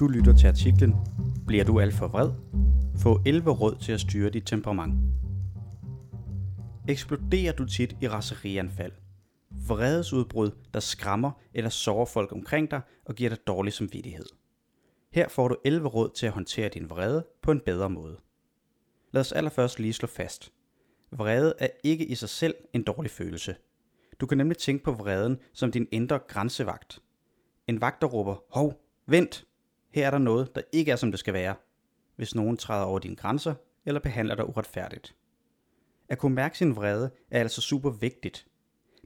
Du lytter til artiklen Bliver du alt for vred? Få 11 råd til at styre dit temperament. Eksploderer du tit i raserianfald? Vredesudbrud, der skræmmer eller sårer folk omkring dig og giver dig dårlig samvittighed. Her får du 11 råd til at håndtere din vrede på en bedre måde. Lad os allerførst lige slå fast. Vrede er ikke i sig selv en dårlig følelse. Du kan nemlig tænke på vreden som din indre grænsevagt. En vagt, der råber, hov, vent, her er der noget, der ikke er som det skal være, hvis nogen træder over dine grænser eller behandler dig uretfærdigt. At kunne mærke sin vrede er altså super vigtigt,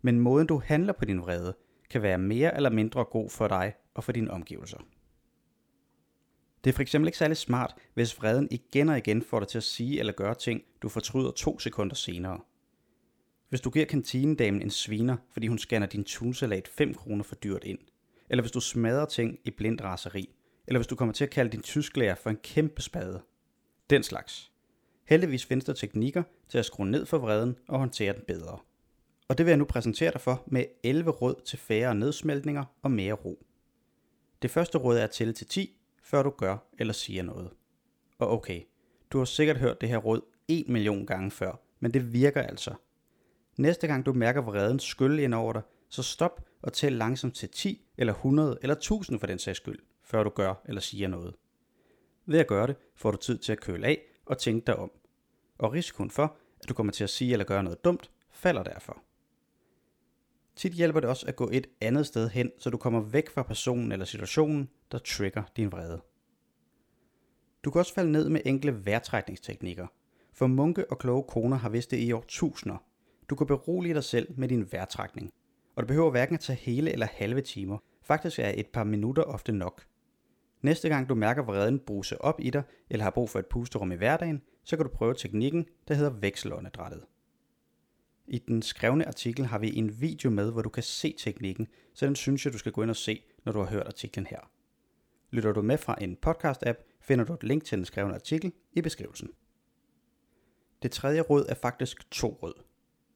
men måden du handler på din vrede kan være mere eller mindre god for dig og for dine omgivelser. Det er for eksempel ikke særlig smart, hvis vreden igen og igen får dig til at sige eller gøre ting, du fortryder to sekunder senere. Hvis du giver kantinedamen en sviner, fordi hun scanner din tunsalat 5 kroner for dyrt ind, eller hvis du smadrer ting i blind raseri, eller hvis du kommer til at kalde din tysklærer for en kæmpe spade. Den slags. Heldigvis findes der teknikker til at skrue ned for vreden og håndtere den bedre. Og det vil jeg nu præsentere dig for med 11 råd til færre nedsmeltninger og mere ro. Det første råd er at tælle til 10, før du gør eller siger noget. Og okay, du har sikkert hørt det her råd 1 million gange før, men det virker altså. Næste gang du mærker vreden skylle ind over dig, så stop og tæl langsomt til 10 eller 100 eller 1000 for den sags skyld, før du gør eller siger noget. Ved at gøre det, får du tid til at køle af og tænke dig om. Og risikoen for, at du kommer til at sige eller gøre noget dumt, falder derfor. Tit hjælper det også at gå et andet sted hen, så du kommer væk fra personen eller situationen, der trigger din vrede. Du kan også falde ned med enkle vejrtrækningsteknikker, for munke og kloge koner har vidst det i år tusinder. Du kan berolige dig selv med din vejrtrækning, og det behøver hverken at tage hele eller halve timer. Faktisk er et par minutter ofte nok. Næste gang du mærker vreden bruse op i dig, eller har brug for et pusterum i hverdagen, så kan du prøve teknikken, der hedder vekselåndedrættet. I den skrevne artikel har vi en video med, hvor du kan se teknikken, så den synes jeg, du skal gå ind og se, når du har hørt artiklen her. Lytter du med fra en podcast-app, finder du et link til den skrevne artikel i beskrivelsen. Det tredje råd er faktisk to råd.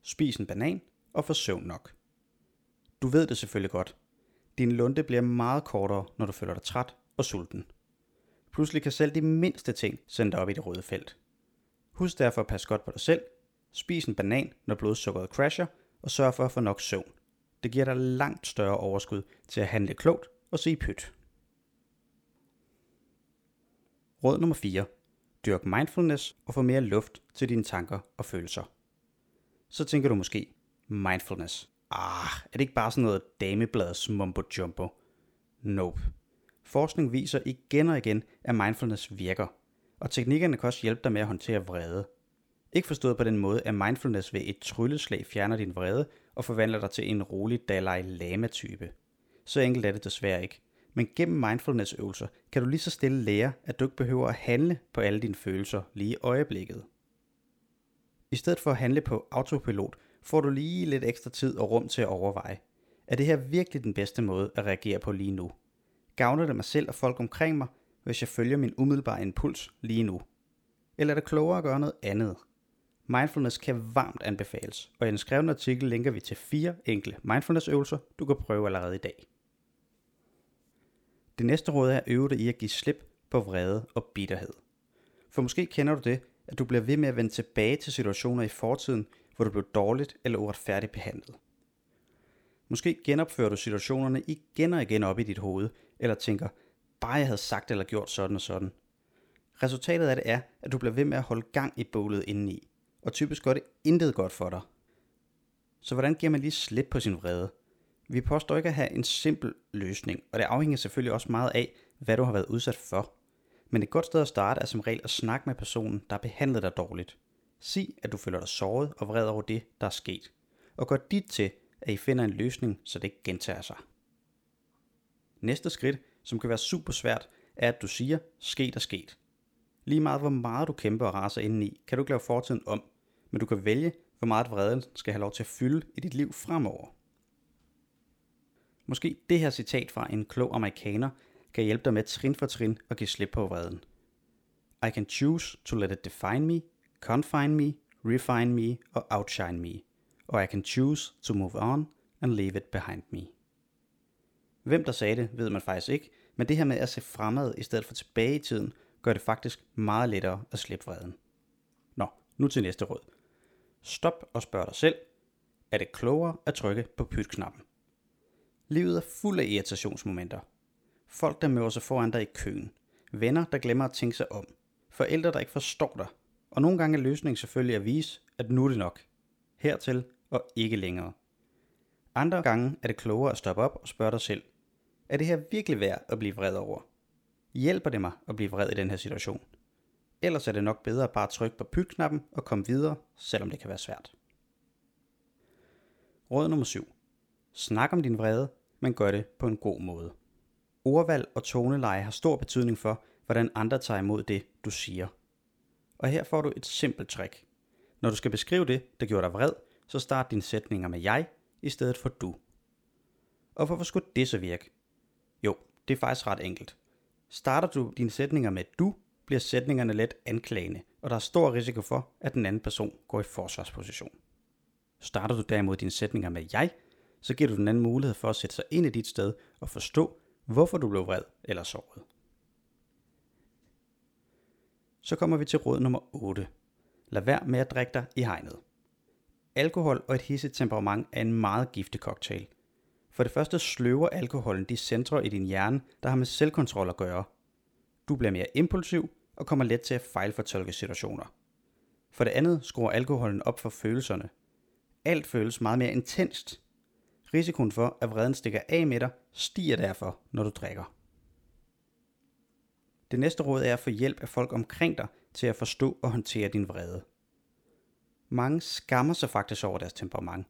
Spis en banan og få søvn nok. Du ved det selvfølgelig godt. Din lunde bliver meget kortere, når du føler dig træt og sulten. Pludselig kan selv de mindste ting sende dig op i det røde felt. Husk derfor at passe godt på dig selv Spis en banan, når blodsukkeret crasher, og sørg for at få nok søvn. Det giver dig langt større overskud til at handle klogt og sige pyt. Råd nummer 4. Dyrk mindfulness og få mere luft til dine tanker og følelser. Så tænker du måske, mindfulness. Ah, er det ikke bare sådan noget damebladets mumbo jumbo? Nope. Forskning viser igen og igen, at mindfulness virker, og teknikkerne kan også hjælpe dig med at håndtere vrede, ikke forstået på den måde, at mindfulness ved et trylleslag fjerner din vrede og forvandler dig til en rolig Dalai Lama-type. Så enkelt er det desværre ikke. Men gennem mindfulness-øvelser kan du lige så stille lære, at du ikke behøver at handle på alle dine følelser lige i øjeblikket. I stedet for at handle på autopilot, får du lige lidt ekstra tid og rum til at overveje. Er det her virkelig den bedste måde at reagere på lige nu? Gavner det mig selv og folk omkring mig, hvis jeg følger min umiddelbare impuls lige nu? Eller er det klogere at gøre noget andet? Mindfulness kan varmt anbefales, og i den skrevne artikel linker vi til fire enkle mindfulness-øvelser, du kan prøve allerede i dag. Det næste råd er at øve dig i at give slip på vrede og bitterhed. For måske kender du det, at du bliver ved med at vende tilbage til situationer i fortiden, hvor du blev dårligt eller uretfærdigt behandlet. Måske genopfører du situationerne igen og igen op i dit hoved, eller tænker, bare jeg havde sagt eller gjort sådan og sådan. Resultatet af det er, at du bliver ved med at holde gang i bålet indeni, og typisk gør det intet godt for dig. Så hvordan giver man lige slip på sin vrede? Vi påstår ikke at have en simpel løsning, og det afhænger selvfølgelig også meget af, hvad du har været udsat for. Men et godt sted at starte er som regel at snakke med personen, der har behandlet dig dårligt. Sig, at du føler dig såret og vred over det, der er sket. Og gør dit til, at I finder en løsning, så det ikke gentager sig. Næste skridt, som kan være super svært, er at du siger, sket er sket. Lige meget hvor meget du kæmper og raser indeni, kan du ikke lave fortiden om, men du kan vælge, hvor meget vreden skal have lov til at fylde i dit liv fremover. Måske det her citat fra en klog amerikaner kan hjælpe dig med trin for trin at give slip på vreden. I can choose to let it define me, confine me, refine me og outshine me. Or I can choose to move on and leave it behind me. Hvem der sagde det, ved man faktisk ikke, men det her med at se fremad i stedet for tilbage i tiden, gør det faktisk meget lettere at slippe vreden. Nå, nu til næste råd. Stop og spørg dig selv, er det klogere at trykke på pytknappen? Livet er fuld af irritationsmomenter. Folk, der møder sig foran dig i køen. Venner, der glemmer at tænke sig om. Forældre, der ikke forstår dig. Og nogle gange er løsningen selvfølgelig at vise, at nu er det nok. Hertil og ikke længere. Andre gange er det klogere at stoppe op og spørge dig selv, er det her virkelig værd at blive vred over? Hjælper det mig at blive vred i den her situation? Ellers er det nok bedre at bare trykke på pytknappen og komme videre, selvom det kan være svært. Råd nummer 7. Snak om din vrede, men gør det på en god måde. Ordvalg og toneleje har stor betydning for, hvordan andre tager imod det, du siger. Og her får du et simpelt trick. Når du skal beskrive det, der gjorde dig vred, så start dine sætninger med jeg, i stedet for du. Og hvorfor skulle det så virke? Jo, det er faktisk ret enkelt. Starter du dine sætninger med du, bliver sætningerne let anklagende, og der er stor risiko for, at den anden person går i forsvarsposition. Starter du derimod dine sætninger med jeg, så giver du den anden mulighed for at sætte sig ind i dit sted og forstå, hvorfor du blev vred eller såret. Så kommer vi til råd nummer 8. Lad være med at drikke dig i hegnet. Alkohol og et hisset temperament er en meget giftig cocktail. For det første sløver alkoholen de centre i din hjerne, der har med selvkontrol at gøre. Du bliver mere impulsiv og kommer let til at fejlfortolke situationer. For det andet skruer alkoholen op for følelserne. Alt føles meget mere intenst. Risikoen for, at vreden stikker af med dig, stiger derfor, når du drikker. Det næste råd er at få hjælp af folk omkring dig til at forstå og håndtere din vrede. Mange skammer sig faktisk over deres temperament.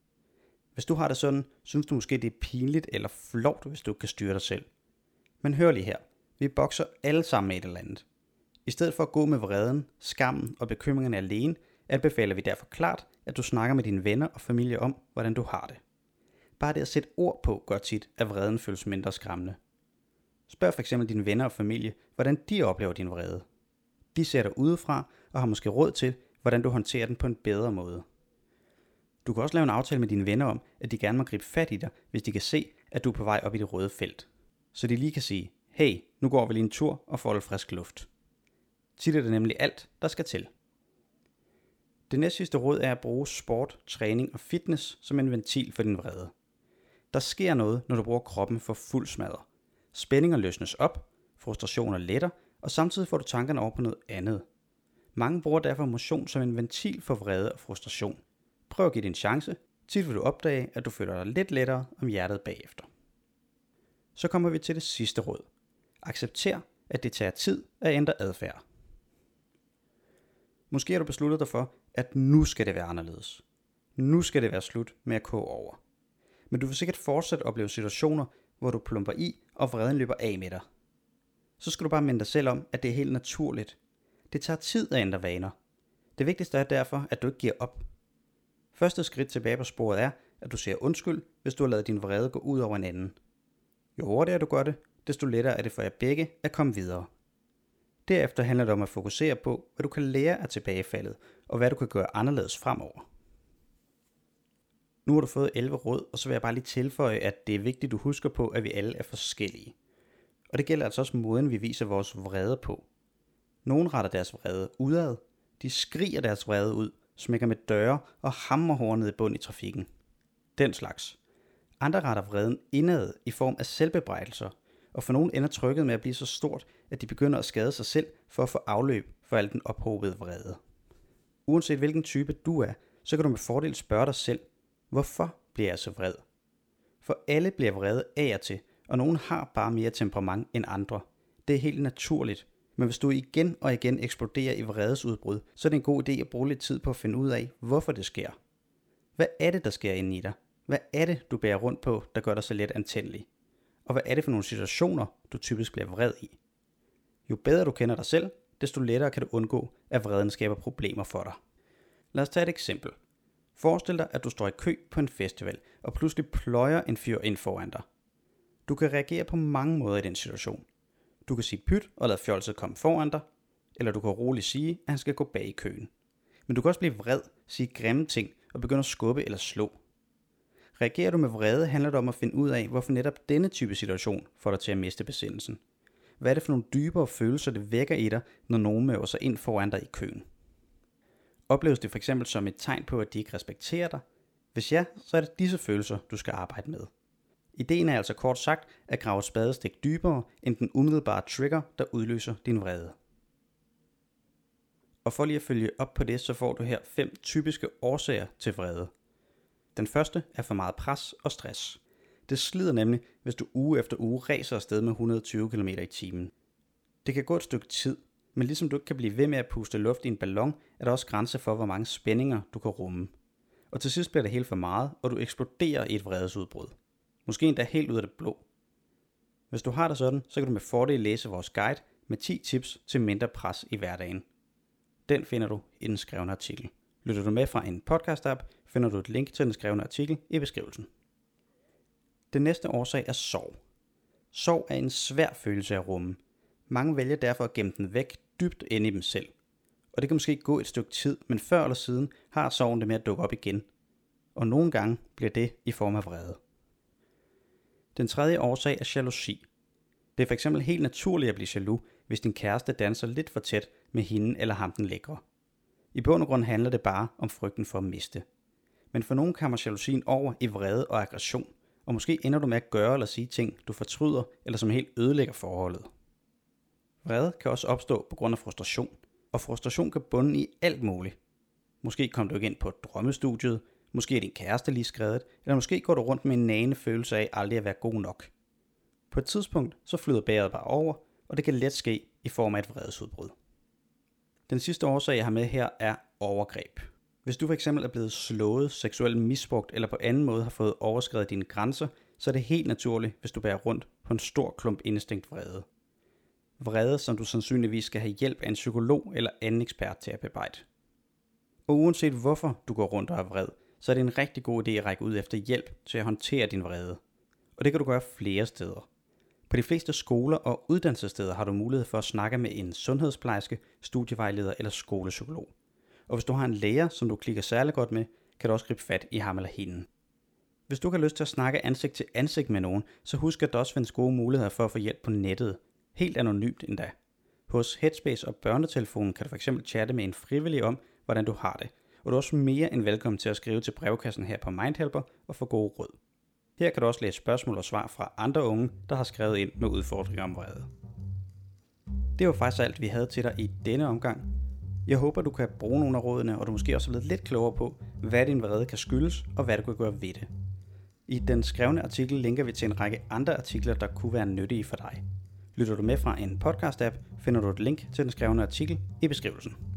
Hvis du har det sådan, synes du måske det er pinligt eller flovt, hvis du ikke kan styre dig selv. Men hør lige her. Vi bokser alle sammen med et eller andet. I stedet for at gå med vreden, skammen og bekymringerne alene, anbefaler vi derfor klart, at du snakker med dine venner og familie om, hvordan du har det. Bare det at sætte ord på gør tit, at vreden føles mindre skræmmende. Spørg f.eks. dine venner og familie, hvordan de oplever din vrede. De ser dig udefra og har måske råd til, hvordan du håndterer den på en bedre måde. Du kan også lave en aftale med dine venner om, at de gerne må gribe fat i dig, hvis de kan se, at du er på vej op i det røde felt. Så de lige kan sige, hey, nu går vi lige en tur og får lidt frisk luft. Tit er det nemlig alt, der skal til. Det næste sidste råd er at bruge sport, træning og fitness som en ventil for din vrede. Der sker noget, når du bruger kroppen for fuld smadre. Spændinger løsnes op, frustrationer letter, og samtidig får du tankerne over på noget andet. Mange bruger derfor motion som en ventil for vrede og frustration. Prøv at give det en chance. Tit vil du opdage, at du føler dig lidt lettere om hjertet bagefter. Så kommer vi til det sidste råd. Accepter, at det tager tid at ændre adfærd. Måske har du besluttet dig for, at nu skal det være anderledes. Nu skal det være slut med at koge over. Men du vil sikkert fortsat opleve situationer, hvor du plumper i, og vreden løber af med dig. Så skal du bare minde dig selv om, at det er helt naturligt. Det tager tid at ændre vaner. Det vigtigste er derfor, at du ikke giver op. Første skridt tilbage på sporet er, at du siger undskyld, hvis du har lavet din vrede gå ud over en anden. Jo hurtigere du gør det, desto lettere er det for jer begge at komme videre. Derefter handler det om at fokusere på, hvad du kan lære af tilbagefaldet, og hvad du kan gøre anderledes fremover. Nu har du fået 11 råd, og så vil jeg bare lige tilføje, at det er vigtigt, du husker på, at vi alle er forskellige. Og det gælder altså også måden, vi viser vores vrede på. Nogle retter deres vrede udad, de skriger deres vrede ud, smækker med døre og hammer hornet i bund i trafikken. Den slags. Andre retter vreden indad i form af selvbebrejdelser, og for nogle ender trykket med at blive så stort, at de begynder at skade sig selv for at få afløb for al den ophobede vrede. Uanset hvilken type du er, så kan du med fordel spørge dig selv, hvorfor bliver jeg så vred? For alle bliver vrede af og til, og nogen har bare mere temperament end andre. Det er helt naturligt, men hvis du igen og igen eksploderer i vredesudbrud, så er det en god idé at bruge lidt tid på at finde ud af, hvorfor det sker. Hvad er det, der sker inde i dig? Hvad er det, du bærer rundt på, der gør dig så let antændelig? Og hvad er det for nogle situationer, du typisk bliver vred i? Jo bedre du kender dig selv, desto lettere kan du undgå, at vreden skaber problemer for dig. Lad os tage et eksempel. Forestil dig, at du står i kø på en festival, og pludselig pløjer en fyr ind foran dig. Du kan reagere på mange måder i den situation. Du kan sige pyt og lade fjolset komme foran dig, eller du kan roligt sige, at han skal gå bag i køen. Men du kan også blive vred, sige grimme ting og begynde at skubbe eller slå. Reagerer du med vrede, handler det om at finde ud af, hvorfor netop denne type situation får dig til at miste besindelsen. Hvad er det for nogle dybere følelser, det vækker i dig, når nogen møver sig ind foran dig i køen? Opleves det for eksempel som et tegn på, at de ikke respekterer dig? Hvis ja, så er det disse følelser, du skal arbejde med. Ideen er altså kort sagt at grave et spadestik dybere end den umiddelbare trigger, der udløser din vrede. Og for lige at følge op på det, så får du her fem typiske årsager til vrede. Den første er for meget pres og stress. Det slider nemlig, hvis du uge efter uge racer afsted med 120 km i timen. Det kan gå et stykke tid, men ligesom du ikke kan blive ved med at puste luft i en ballon, er der også grænser for, hvor mange spændinger du kan rumme. Og til sidst bliver det helt for meget, og du eksploderer i et vredesudbrud. Måske endda helt ud af det blå. Hvis du har det sådan, så kan du med fordel læse vores guide med 10 tips til mindre pres i hverdagen. Den finder du i den skrevne artikel. Lytter du med fra en podcast-app, finder du et link til den skrevne artikel i beskrivelsen. Den næste årsag er sorg. Sorg er en svær følelse at rumme. Mange vælger derfor at gemme den væk dybt inde i dem selv. Og det kan måske gå et stykke tid, men før eller siden har sorgen det med at dukke op igen. Og nogle gange bliver det i form af vrede. Den tredje årsag er jalousi. Det er fx helt naturligt at blive jaloux, hvis din kæreste danser lidt for tæt med hende eller ham den lækre. I bund og grund handler det bare om frygten for at miste. Men for nogen kommer jalousien over i vrede og aggression, og måske ender du med at gøre eller sige ting, du fortryder, eller som helt ødelægger forholdet. Vrede kan også opstå på grund af frustration, og frustration kan bunde i alt muligt. Måske kom du ikke ind på drømmestudiet, måske er din kæreste lige skrevet, eller måske går du rundt med en nane følelse af aldrig at være god nok. På et tidspunkt så flyder bæret bare over, og det kan let ske i form af et vredesudbrud. Den sidste årsag, jeg har med her, er overgreb. Hvis du fx er blevet slået, seksuelt misbrugt eller på anden måde har fået overskrevet dine grænser, så er det helt naturligt, hvis du bærer rundt på en stor klump indestængt vrede. Vrede, som du sandsynligvis skal have hjælp af en psykolog eller anden ekspert til at bearbejde. Og uanset hvorfor du går rundt og er vred, så er det en rigtig god idé at række ud efter hjælp til at håndtere din vrede. Og det kan du gøre flere steder. På de fleste skoler og uddannelsessteder har du mulighed for at snakke med en sundhedsplejerske, studievejleder eller skolepsykolog. Og hvis du har en lærer, som du klikker særlig godt med, kan du også gribe fat i ham eller hende. Hvis du har lyst til at snakke ansigt til ansigt med nogen, så husk at der også findes gode muligheder for at få hjælp på nettet. Helt anonymt endda. Hos Headspace og børnetelefonen kan du fx chatte med en frivillig om, hvordan du har det. Og du er også mere end velkommen til at skrive til brevkassen her på Mindhelper og få gode råd. Her kan du også læse spørgsmål og svar fra andre unge, der har skrevet ind med udfordringer om vrede. Det var faktisk alt, vi havde til dig i denne omgang. Jeg håber, du kan bruge nogle af rådene, og du måske også er blevet lidt klogere på, hvad din vrede kan skyldes, og hvad du kan gøre ved det. I den skrevne artikel linker vi til en række andre artikler, der kunne være nyttige for dig. Lytter du med fra en podcast-app, finder du et link til den skrevne artikel i beskrivelsen.